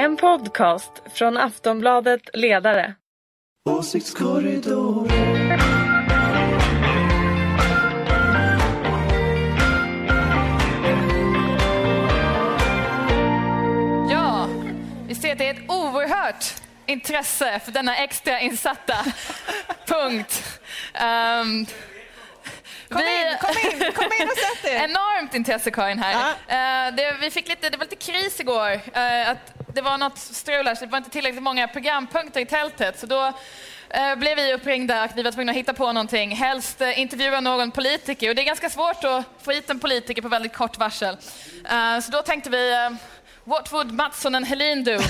En podcast från Aftonbladet Ledare. Åsiktskorridoren. Ja, vi ser att det är ett oerhört intresse för denna extra insatta punkt. Um, Kom in, kom in, kom in och sätt er. Enormt intresse, Karin. här. Ja. Eh, det, vi fick lite, det var lite kris igår. eh, att det var något strul här, så det var inte tillräckligt många programpunkter i tältet. Så då eh, blev vi uppringda och vi var tvungna att hitta på någonting. Helst eh, intervjua någon politiker. Och det är ganska svårt att få hit en politiker på väldigt kort varsel. Eh, så då tänkte vi, eh, what would Mattsson och Helin do?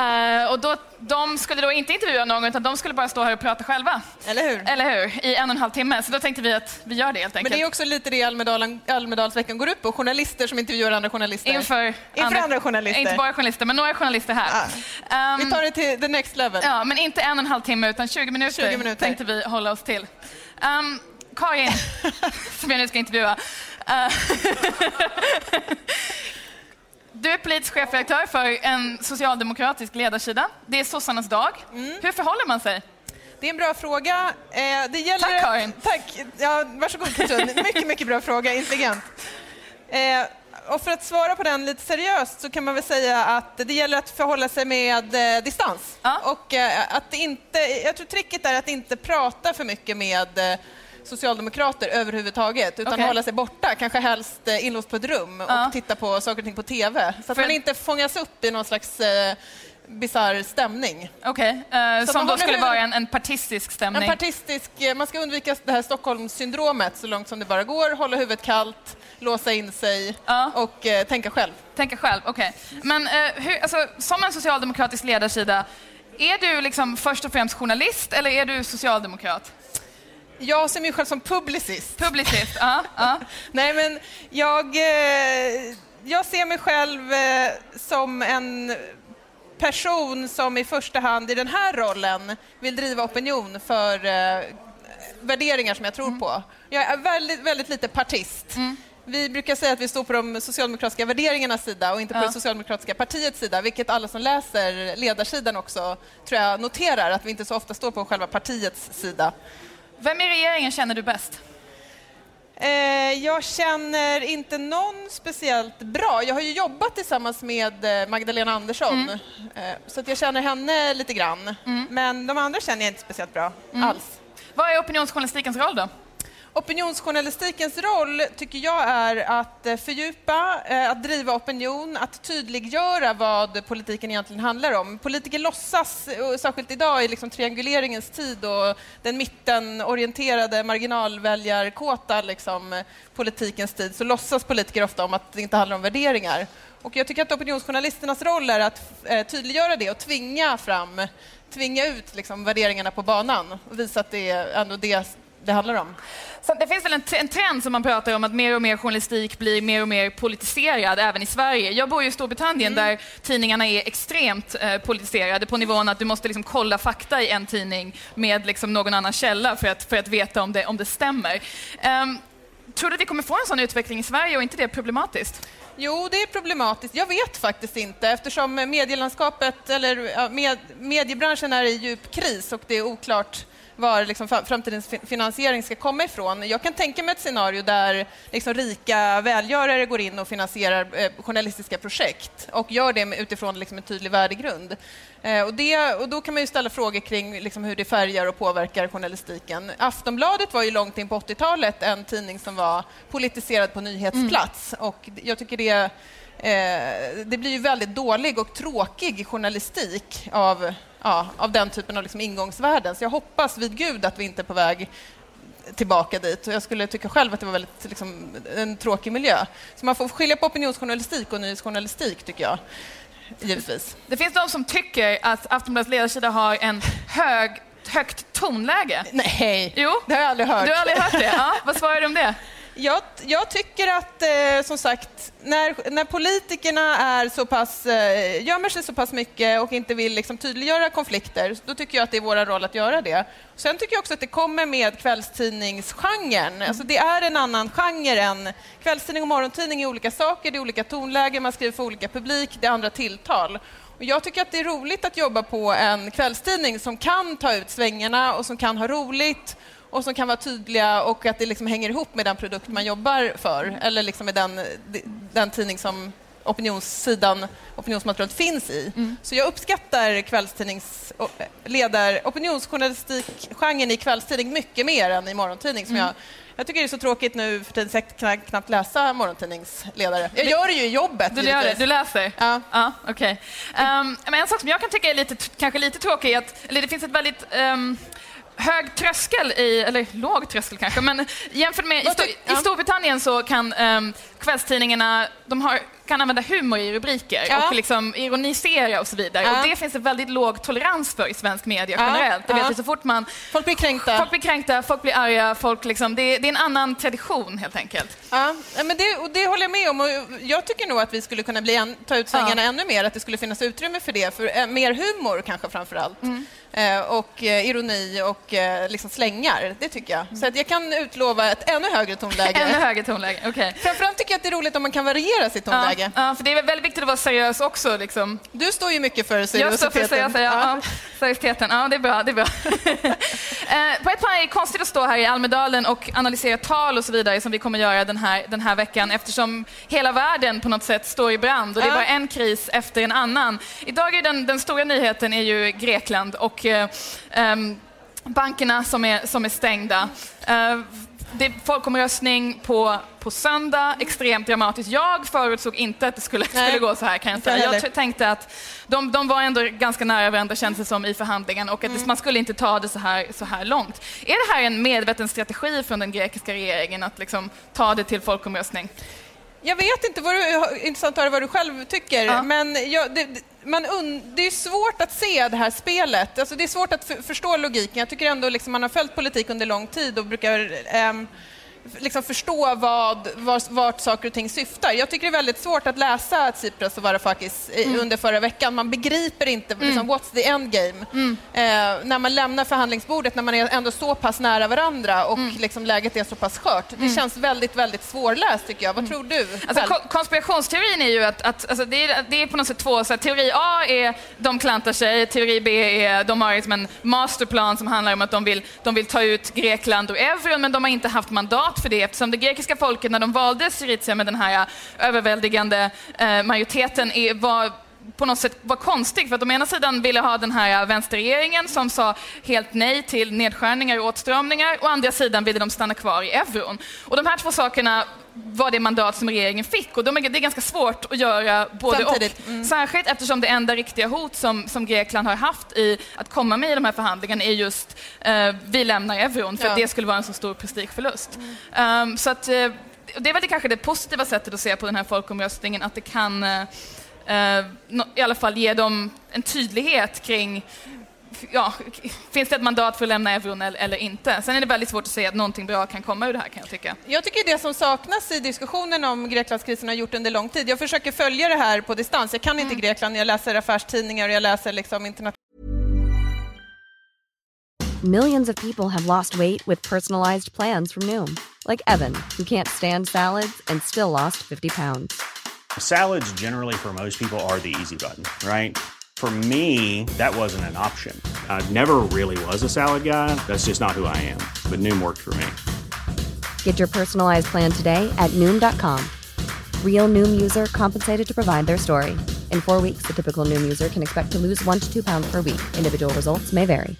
Eh, och då, de skulle då inte intervjua någon, utan de skulle bara stå här och prata själva. Eller hur? Eller hur? I en och en halv timme. Så då tänkte vi att vi gör det helt Men enkelt. det är också lite det Almedalen, Almedalsveckan går ut på. Journalister som intervjuar andra journalister. Inför, andra journalister. Inte bara journalister, men några journalister här. Ehm, Vi tar det till the next level. Ja, men inte en och en halv timme, utan 20 minuter, 20 minuter. tänkte vi hålla oss till. Um, Karin, som jag nu ska intervjua. Eh, du är politisk chefredaktör för en socialdemokratisk ledarsida. Det är sossarnas dag. Mm. Hur förhåller man sig? Det är en bra fråga. Eh, det gäller... Tack, Karin. Tack. Ja, varsågod, Katrin. Mycket, mycket bra fråga. Intelligent. Eh, och för att svara på den lite seriöst så kan man väl säga att det gäller att förhålla sig med eh, distans. Ja. Och eh, att inte, jag tror tricket är att inte prata för mycket med socialdemokrater överhuvudtaget, utan Okej. hålla sig borta, kanske helst eh, inlåst på ett rum Ja. och titta på saker och ting på TV. Så att För- man inte fångas upp i någon slags eh, bisarr stämning. Okej, eh, man som då skulle huvud- vara en, en partistisk stämning. En partistisk, eh, man ska undvika det här Stockholmssyndromet så långt som det bara går, hålla huvudet kallt, låsa in sig Ja. och eh, tänka själv. Tänka själv, okej. Men eh, hur, alltså, som en socialdemokratisk ledarsida, är du liksom först och främst journalist eller är du socialdemokrat? Jag ser mig själv som publicist. Publicist? ja, ja. Nej, men jag, eh, jag ser mig själv eh, som en person som i första hand i den här rollen vill driva opinion för eh, värderingar som jag tror på. Jag är väldigt, väldigt lite partist. Vi brukar säga att vi står på de socialdemokratiska värderingarnas sida och inte på Ja. det socialdemokratiska partiets sida, vilket alla som läser ledarsidan också tror jag noterar, att vi inte så ofta står på själva partiets sida. Vem i regeringen känner du bäst? Eh, jag känner inte någon speciellt bra. Jag har ju jobbat tillsammans med eh, Magdalena Andersson, eh, så att jag känner henne lite grann. Men de andra känner jag inte speciellt bra alls. Vad är opinionsjournalistikens roll då? Opinionsjournalistikens roll tycker jag är att eh, fördjupa, eh, att driva opinion, att tydliggöra vad politiken egentligen handlar om. Politiker låtsas, eh, särskilt idag i liksom trianguleringens tid och den mittenorienterade marginalväljarkåta liksom, politikens tid, så låtsas politiker ofta om att det inte handlar om värderingar. Och jag tycker att opinionsjournalisternas roll är att tydliggöra det och tvinga fram, tvinga ut liksom, värderingarna på banan och visa att det är ändå det det handlar om. Så det finns väl en, en trend som man pratar om att mer och mer journalistik blir mer och mer politiserad även i Sverige. Jag bor ju i Storbritannien där tidningarna är extremt eh, politiserade på nivån att du måste liksom kolla fakta i en tidning med liksom någon annan källa för att, för att veta om det, om det stämmer. Ehm, tror du att vi kommer få en sån utveckling i Sverige och inte det är problematiskt? Jo, det är problematiskt. Jag vet faktiskt inte eftersom medielandskapet, eller med, mediebranschen är i djup kris och det är oklart var liksom framtidens fi- finansiering ska komma ifrån. Jag kan tänka mig ett scenario där liksom rika välgörare går in och finansierar eh, journalistiska projekt och gör det utifrån liksom en tydlig värdegrund. Eh, och, det, och då kan man ju ställa frågor kring liksom hur det färgar och påverkar journalistiken. Aftonbladet var ju långt in på 80-talet en tidning som var politiserad på nyhetsplats och jag tycker det Eh, det blir ju väldigt dålig och tråkig journalistik av, ja, av den typen av liksom ingångsvärden. Så jag hoppas vid Gud att vi inte är på väg tillbaka dit. Och jag skulle tycka själv att det var väldigt, liksom, en tråkig miljö. Så man får skilja på opinionsjournalistik och nyhetsjournalistik, tycker jag. Givetvis. Det finns de som tycker att Aftonbladets ledarsida har en hög, högt tonläge. Nej, Jo, det har jag aldrig hört. du har aldrig hört det? Ja, vad svarar du om det? Jag, jag tycker att, eh, som sagt, när, när politikerna är så pass, eh, gömmer sig så pass mycket och inte vill liksom, tydliggöra konflikter, då tycker jag att det är vår roll att göra det. Sen tycker jag också att det kommer med kvällstidningsgenren. Alltså, det är en annan genre än... Kvällstidning och morgontidning är olika saker, det är olika tonläge, man skriver för olika publik, det är andra tilltal. Och jag tycker att det är roligt att jobba på en kvällstidning som kan ta ut svängarna och som kan ha roligt och som kan vara tydliga och att det liksom hänger ihop med den produkt man jobbar för eller liksom med den, den tidning som opinionssidan, opinionsmaterialet finns i. Mm. Så jag uppskattar kvällstidnings ledar opinionsjournalistikgenren i kvällstidning mycket mer än i morgontidning som mm. jag jag tycker det är så tråkigt nu för tiden att knappt läsa morgontidningsledare. Jag gör det ju i jobbet. Du, gör det. du läser? Ja. ja okay. um, ehm, men en sak som jag kan tycka är lite, kanske lite tråkig är att eller det finns ett väldigt um, hög tröskel i, eller låg tröskel kanske, men jämfört med i, i Storbritannien så kan um, kvällstidningarna, de har kan använda humor i rubriker ja. och liksom ironisera och så vidare. Ja. Och det finns det väldigt låg tolerans för i svensk media generellt. Det vet så fort man... Folk blir kränkta. Folk blir kränkta, folk blir arga, folk liksom, det, det är en annan tradition helt enkelt. Ja, men det, och det håller jag med om. Och jag tycker nog att vi skulle kunna bli en, ta ut svängarna ännu mer, att det skulle finnas utrymme för det. För eh, mer humor kanske framför allt. Mm. Eh, och eh, ironi och eh, liksom slängar. Det tycker jag. Så att jag kan utlova ett ännu högre tonläge. ännu högre tonläge. Okay. Framförallt tycker jag att det är roligt om man kan variera sitt tonläge. Ja, ja, för det är väldigt viktigt att vara seriös också. Liksom. Du står ju mycket för seriositeten. Jag står för seriösa, ja. ja. Seriositeten, ja det är bra. Det är bra. på ett plan är det konstigt att stå här i Almedalen och analysera tal och så vidare som vi kommer göra den här, den här veckan eftersom hela världen på något sätt står i brand och det är bara en kris efter en annan. Idag är den, den stora nyheten är ju Grekland och och um, bankerna som är, som är stängda. Uh, det är folkomröstning på, på söndag, extremt dramatiskt. Jag förutsåg inte att det skulle, skulle gå så här kan jag säga. Jag tänkte att de, de var ändå ganska nära varandra känns det som i förhandlingen och att mm. man skulle inte ta det så här, så här långt. Är det här en medveten strategi från den grekiska regeringen att liksom ta det till folkomröstning? Jag vet inte, vad du, intressant att höra vad du själv tycker, ja. men jag, det, man det är svårt att se det här spelet. Alltså det är svårt att förstå logiken. Jag tycker ändå liksom man har följt politik under lång tid och brukar um, liksom förstå vad, vart, vart saker och ting syftar. Jag tycker det är väldigt svårt att läsa Tsipras och Varoufakis mm. under förra veckan. Man begriper inte mm. liksom, what's the end game. Mm. Eh, när man lämnar förhandlingsbordet, när man är ändå så pass nära varandra och mm. liksom, läget är så pass skört. Det mm. känns väldigt, väldigt svårläst tycker jag. Vad mm. tror du? Alltså, ko konspirationsteorin är ju att, att alltså, det, är, det är på något sätt två, så här, teori A är de klantar sig, teori B är de har liksom en masterplan som handlar om att de vill, de vill ta ut Grekland och euron men de har inte haft mandat för det eftersom det grekiska folket när de valde Syriza med den här eh, överväldigande eh, majoriteten var på något sätt var konstig. För att de ena sidan ville ha den här eh, vänsterregeringen som sa helt nej till nedskärningar och åtstramningar och andra sidan ville de stanna kvar i euron. Och de här två sakerna var det mandat som regeringen fick och de är, det är ganska svårt att göra både Samtidigt. och. Mm. Särskilt eftersom det enda riktiga hot som, som Grekland har haft i att komma med i de här förhandlingarna är just uh, vi lämnar euron för ja. det skulle vara en så stor prestigeförlust. Mm. Um, så att, uh, det är väl det kanske det positiva sättet att se på den här folkomröstningen, att det kan uh, i alla fall ge dem en tydlighet kring ja, finns det ett mandat för att lämna euron eller inte? Sen är det väldigt svårt att säga att någonting bra kan komma ur det här kan jag tycka. Jag tycker det som saknas i diskussionen om Greklandskrisen har gjort under lång tid. Jag försöker följa det här på distans. Jag kan inte mm. Grekland, jag läser affärstidningar och jag läser liksom internet. Millions of people have lost weight with personalized plans from Noom. Like Evan, who can't stand salads and still lost 50 pounds. Salads generally for most people are the easy button, right? For me, that wasn't an option. I never really was a salad guy. That's just not who I am. But Noom worked for me. Get your personalized plan today at Noom.com. Real Noom user compensated to provide their story. In four weeks, the typical Noom user can expect to lose one to two pounds per week. Individual results may vary.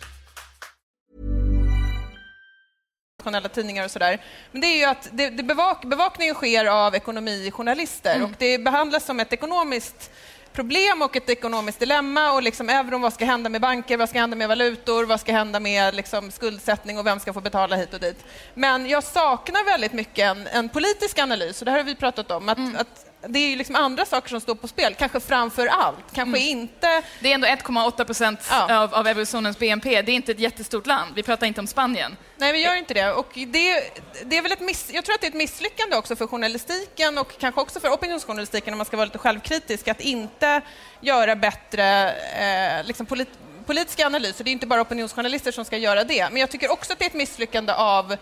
tidningar och sådär. Men det är ju att det, det bevak, bevakningen sker av ekonomijournalister mm. och det behandlas som ett ekonomiskt problem och ett ekonomiskt dilemma och liksom euron, vad ska hända med banker, vad ska hända med valutor, vad ska hända med liksom skuldsättning och vem ska få betala hit och dit. Men jag saknar väldigt mycket en, en politisk analys och det här har vi pratat om. Att, mm. att det är ju liksom andra saker som står på spel, kanske framför allt. Kanske mm. inte... Det är ändå 1,8 procent ja. av, av eurozonens BNP. Det är inte ett jättestort land. Vi pratar inte om Spanien. Nej, vi gör inte det. Och det, det är väl ett miss, jag tror att det är ett misslyckande också för journalistiken och kanske också för opinionsjournalistiken, om man ska vara lite självkritisk, att inte göra bättre eh, liksom polit, politiska analyser. Det är inte bara opinionsjournalister som ska göra det. Men jag tycker också att det är ett misslyckande av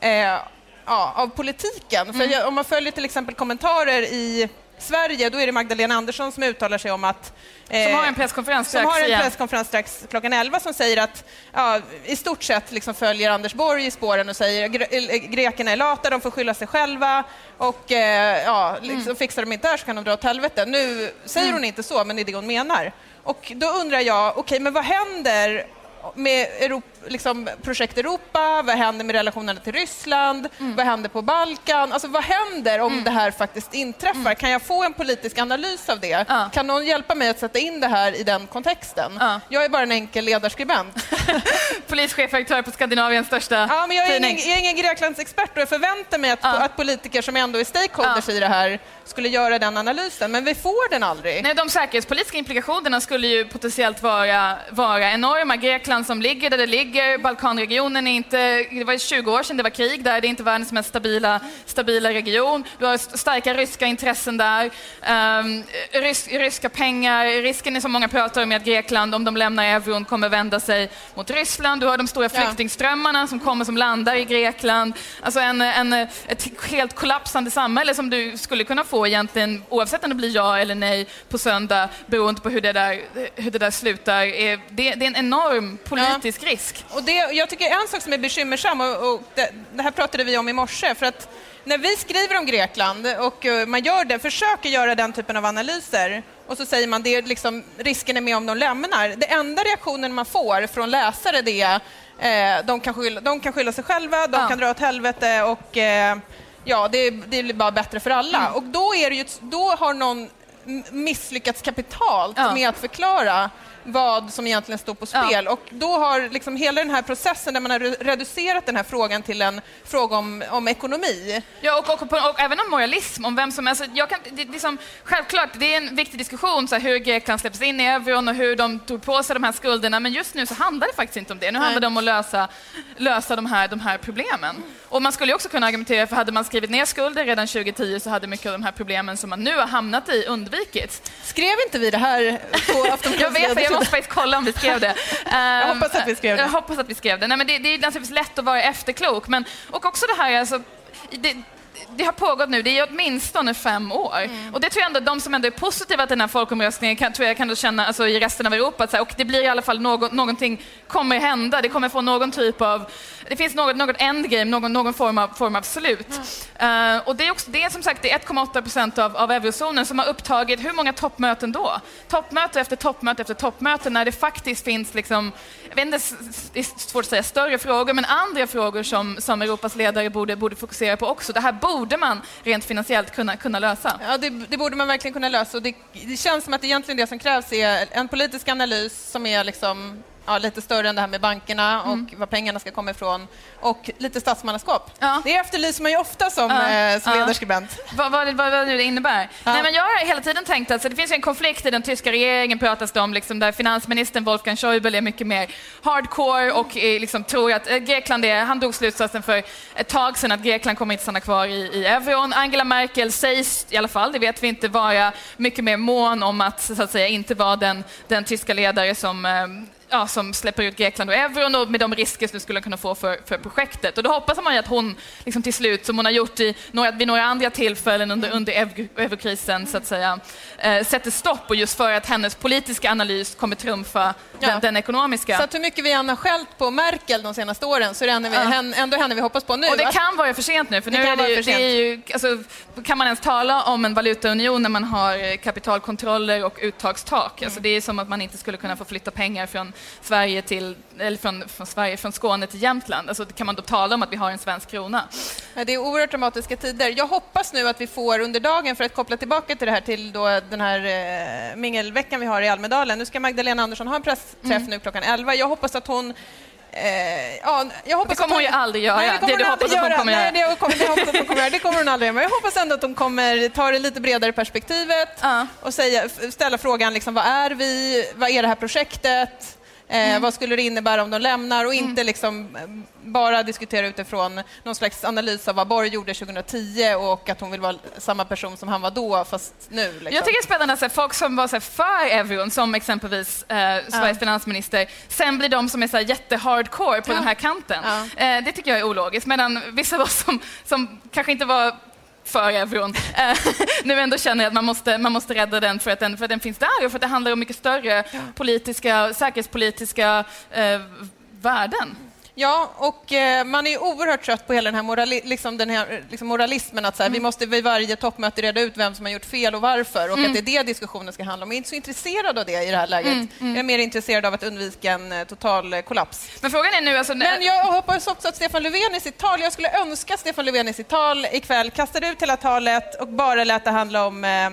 eh, ja, av politiken. Mm. För om man följer till exempel kommentarer i Sverige, då är det Magdalena Andersson som uttalar sig om att... Eh, som har en presskonferens strax Som har en presskonferens strax klockan 11 som säger att ja, i stort sett liksom följer Anders Borg i spåren och säger gre eh, grekerna är lata, de får skylla sig själva och eh, ja, liksom, mm. fixar de inte det här så kan de dra åt helvete. Nu säger mm. hon inte så, men det är det hon menar. Och då undrar jag, okej, okay, men vad händer med Europa, liksom, projekt Europa, vad händer med relationerna till Ryssland, mm. vad händer på Balkan? Alltså, vad händer om mm. det här faktiskt inträffar? Mm. Kan jag få en politisk analys av det? Ja. Kan någon hjälpa mig att sätta in det här i den kontexten? Ja. Jag är bara en enkel ledarskribent. Polischefredaktör på Skandinaviens största ja, men jag är ingen, jag är ingen Greklandsexpert och jag förväntar mig att, ja. att politiker som ändå är stakeholders i det här skulle göra den analysen, men vi får den aldrig. Nej, de säkerhetspolitiska implikationerna skulle ju potentiellt vara, vara enorma. Grekland som ligger där det ligger, Balkanregionen är inte... Det var 20 år sedan det var krig där, det är inte världens mest stabila, stabila region. Du har starka ryska intressen där, um, rys, ryska pengar. Risken är som många pratar om att Grekland, om de lämnar euron, kommer vända sig mot Ryssland. Du har de stora flyktingströmmarna som kommer som landar i Grekland. Alltså en, en, ett helt kollapsande samhälle som du skulle kunna få egentligen, oavsett om det blir ja eller nej på söndag, beroende på hur det där, hur det där slutar. Det, det är en enorm politisk ja. risk. Och det, jag tycker en sak som är bekymmersam, och, och det, det, här pratade vi om i morse, för att när vi skriver om Grekland och eh, man gör det, försöker göra den typen av analyser och så säger man det liksom, risken är med om de lämnar. Det enda reaktionen man får från läsare det är eh, de, kan skylla, de kan skylla sig själva, de ja. kan dra åt helvete och eh, ja, det, det blir bara bättre för alla. Mm. Och då, är det ju, då har någon misslyckats kapitalt ja. med att förklara vad som egentligen står på spel. Ja. Och då har liksom hela den här processen där man har reducerat den här frågan till en fråga om, om ekonomi. Ja, och, och, och, och även om moralism, om vem som... Alltså, jag kan, det, det som, självklart, det är en viktig diskussion, så här, hur Grekland släpps in i euron och hur de tog på sig de här skulderna, men just nu så handlar det faktiskt inte om det. Nu Nej. handlar det om att lösa, lösa de, här, de här problemen. Och man skulle också kunna argumentera för hade man skrivit ner skulder redan 2010 så hade mycket av de här problemen som man nu har hamnat i undvikits. Skrev inte vi det här på Aftonbladet? jag måste faktiskt kolla om vi skrev det. jag hoppas att vi skrev det. Jag hoppas att vi skrev det. Nej, men det, det är naturligtvis lätt att vara efterklok, men och också det här alltså, det, det har pågått nu, det är åtminstone fem år. Mm. Och det tror jag ändå, de som ändå är positiva till den här folkomröstningen kan, tror jag kan känna alltså, i resten av Europa, här, och det blir i alla fall något, någonting kommer hända, det kommer få någon typ av, det finns något, något endgame, någon, någon form, av, form av slut. Mm. Uh, och det är, också, det är som sagt det är 1,8 procent av, av eurozonen som har upptagit, hur många toppmöten då? Toppmöte efter toppmöte efter toppmöte när det faktiskt finns liksom, jag vet inte, det är svårt att säga större frågor, men andra frågor som, som Europas ledare borde, borde fokusera på också. Det här borde man rent finansiellt kunna, kunna lösa. Ja, det, det borde man verkligen kunna lösa. Och det, det känns som att egentligen det som krävs är en politisk analys som är liksom ja, lite större än det här med bankerna och mm. var pengarna ska komma ifrån och lite statsmannaskap. Ja. Det efterlyser man ju ofta som, ja. eh, som ja. ledarskribent. Vad, vad, vad, vad det innebär? Nej, men jag har hela tiden tänkt att alltså, det finns en konflikt i den tyska regeringen pratas det om, liksom, där finansministern Wolfgang Schäuble är mycket mer hardcore och är, liksom, tror att eh, Grekland är, han drog slutsatsen för ett tag sedan att Grekland kommer inte stanna kvar i, i euron. Angela Merkel sägs i alla fall, det vet vi inte, vara mycket mer mån om att, så att säga, inte vara den, den tyska ledare som eh, ja, som släpper ut Grekland och euron och med de risker som det skulle kunna få för, för projektet. Och då hoppas man ju att hon liksom till slut, som hon har gjort i några, vid några andra tillfällen under, under eurokrisen, så att säga, eh, sätter stopp och just för att hennes politiska analys kommer trumfa ja. den, den, ekonomiska. Så att hur mycket vi än har skällt på Merkel de senaste åren så är det ändå, ja. ändå henne vi hoppas på nu. Och det kan vara för sent nu, för det nu är det, ju, det är ju, alltså, kan man ens tala om en valutaunion när man har kapitalkontroller och uttagstak? Mm. Alltså, det är som att man inte skulle kunna få flytta pengar från Sverige till, eller från, från, Sverige, från Skåne till Jämtland. Alltså, kan man då tala om att vi har en svensk krona? Det är oerhört dramatiska tider. Jag hoppas nu att vi får under dagen, för att koppla tillbaka till det här, till då den här eh, mingelveckan vi har i Almedalen. Nu ska Magdalena Andersson ha en pressträff mm. nu klockan 11. Jag hoppas att hon Eh, ja, jag hoppas det kommer hon ju aldrig göra. Nej, det, det du hoppas att hon kommer göra. Nej, det, kommer, det, hoppas att hon kommer göra. det kommer hon aldrig göra. Men jag hoppas ändå att hon kommer ta det lite bredare perspektivet uh. och säga, ställa frågan liksom, vad är vi? Vad är det här projektet? Eh, mm. Vad skulle det innebära om de lämnar och inte mm. liksom eh, bara diskutera utifrån någon slags analys av vad Borg gjorde 2010 och att hon vill vara samma person som han var då, fast nu. Liksom. Jag tycker det är spännande att folk som var så för euron, som exempelvis eh, Sveriges ja. finansminister, sen blir de som är så jättehardcore på ja. den här kanten. Ja. Eh, det tycker jag är ologiskt, medan vissa var som, som kanske inte var för euron. Eh, nu ändå känner jag att man måste, man måste rädda den för, att den för att den finns där och för att det handlar om mycket större politiska, säkerhetspolitiska eh, värden. Ja, och eh, man är oerhört trött på hela den här, morali liksom den här liksom moralismen att så här, Mm. vi måste vid varje toppmöte reda ut vem som har gjort fel och varför och Mm. att det är det diskussionen ska handla om. Jag är inte så intresserad av det i det här läget. Mm, Jag är mer intresserad av att undvika en eh, total eh, kollaps. Men frågan är nu... Alltså, Men jag hoppas också att Stefan Löfven i sitt tal, jag skulle önska Stefan Löfven i sitt tal ikväll kastade ut hela talet och bara lät det handla om eh,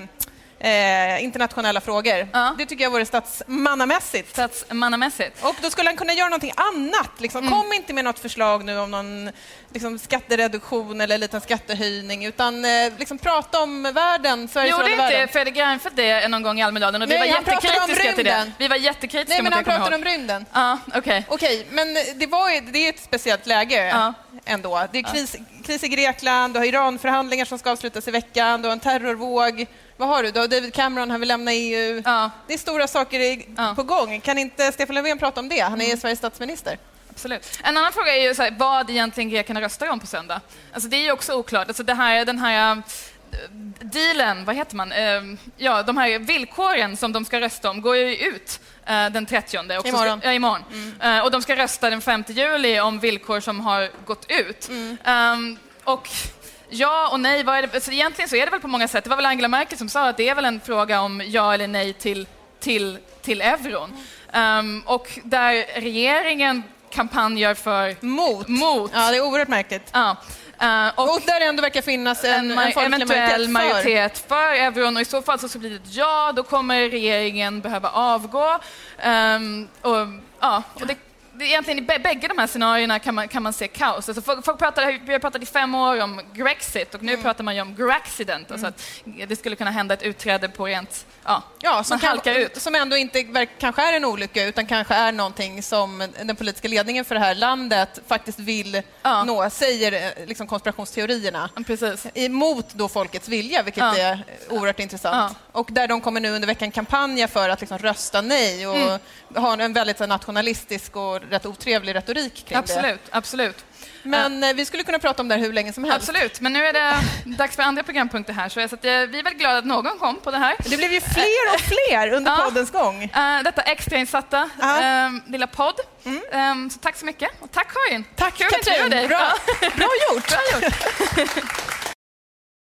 eh, internationella frågor. Ja. Det tycker jag vore statsmannamässigt. statsmannamässigt. Och då skulle han kunna göra någonting annat. Liksom. Mm. Kom inte med något förslag nu om någon liksom, skattereduktion eller liten skattehöjning, utan eh, liksom, prata om världen, Sveriges Gjorde världen. inte Fredrik Reinfeldt det någon gång i Almedalen? Och vi Nej, var pratade jättekritiska till det. Vi var jättekritiska Nej, men han ihåg. om rymden. Ja, okej. Okej, men det, var, det är ett speciellt läge Ja. ändå. Det är kris, kris i Grekland, du har Iranförhandlingar som ska avslutas i veckan, du har en terrorvåg. Vad har du? Har David Cameron, han vill lämna EU. Ja. Det är stora saker i, Ja. på gång. Kan inte Stefan Löfven prata om det? Han är Mm. Sveriges statsminister. Absolut. En annan fråga är ju så här, vad egentligen grekerna röstar om på söndag. Alltså det är ju också oklart. Alltså det här, den här eh, dealen, vad heter man? Eh, Ja, de här villkoren som de ska rösta om går ju ut eh, den 30. Och så Imorgon. Ska, ja, imorgon. Eh, Och de ska rösta den 5 juli om villkor som har gått ut. Ehm, och Ja och nej, vad är det? Alltså egentligen så är det väl på många sätt, det var väl Angela Merkel som sa att det är väl en fråga om ja eller nej till, till, till euron. Ehm, och där regeringen kampanjar för Mot. mot. Ja, det är oerhört märkligt. Ja. Eh, och Och där det ändå verkar finnas en, en, en, ma- folklig eventuell majoritet, majoritet för euron och i så fall så blir det ett ja, då kommer regeringen behöva avgå. Ehm, och, ja, och det, det egentligen i bä- bägge de här scenarierna kan man, kan man se kaos. Alltså folk, folk pratar, vi har pratat i fem år om Grexit och nu Mm. pratar man ju om Graccident, alltså att det skulle kunna hända ett utträde på rent... Ja, Ja, som, man halkar kan, ut. som ändå inte kanske är en olycka utan kanske är någonting som den politiska ledningen för det här landet faktiskt vill Ja. nå, säger eh, liksom konspirationsteorierna. Precis. Emot då folkets vilja, vilket Ja. är oerhört intressant. Och där de kommer nu under veckan kampanja för att liksom rösta nej och Mm. ha en väldigt så, nationalistisk och rätt otrevlig retorik kring det. Absolut, absolut. Men eh, vi skulle kunna prata om det här hur länge som helst. Absolut, men nu är det dags för andra programpunkter här. Så att, eh, vi är väl glada att någon kom på det här. Det blev ju fler och fler under Ja. poddens gång. Uh, detta extrainsatta Ja. ehm, lilla podd. Ehm, så tack så mycket. Och tack Karin. Tack Kul Katrin, dig. bra, Ja. bra gjort! Bra gjort.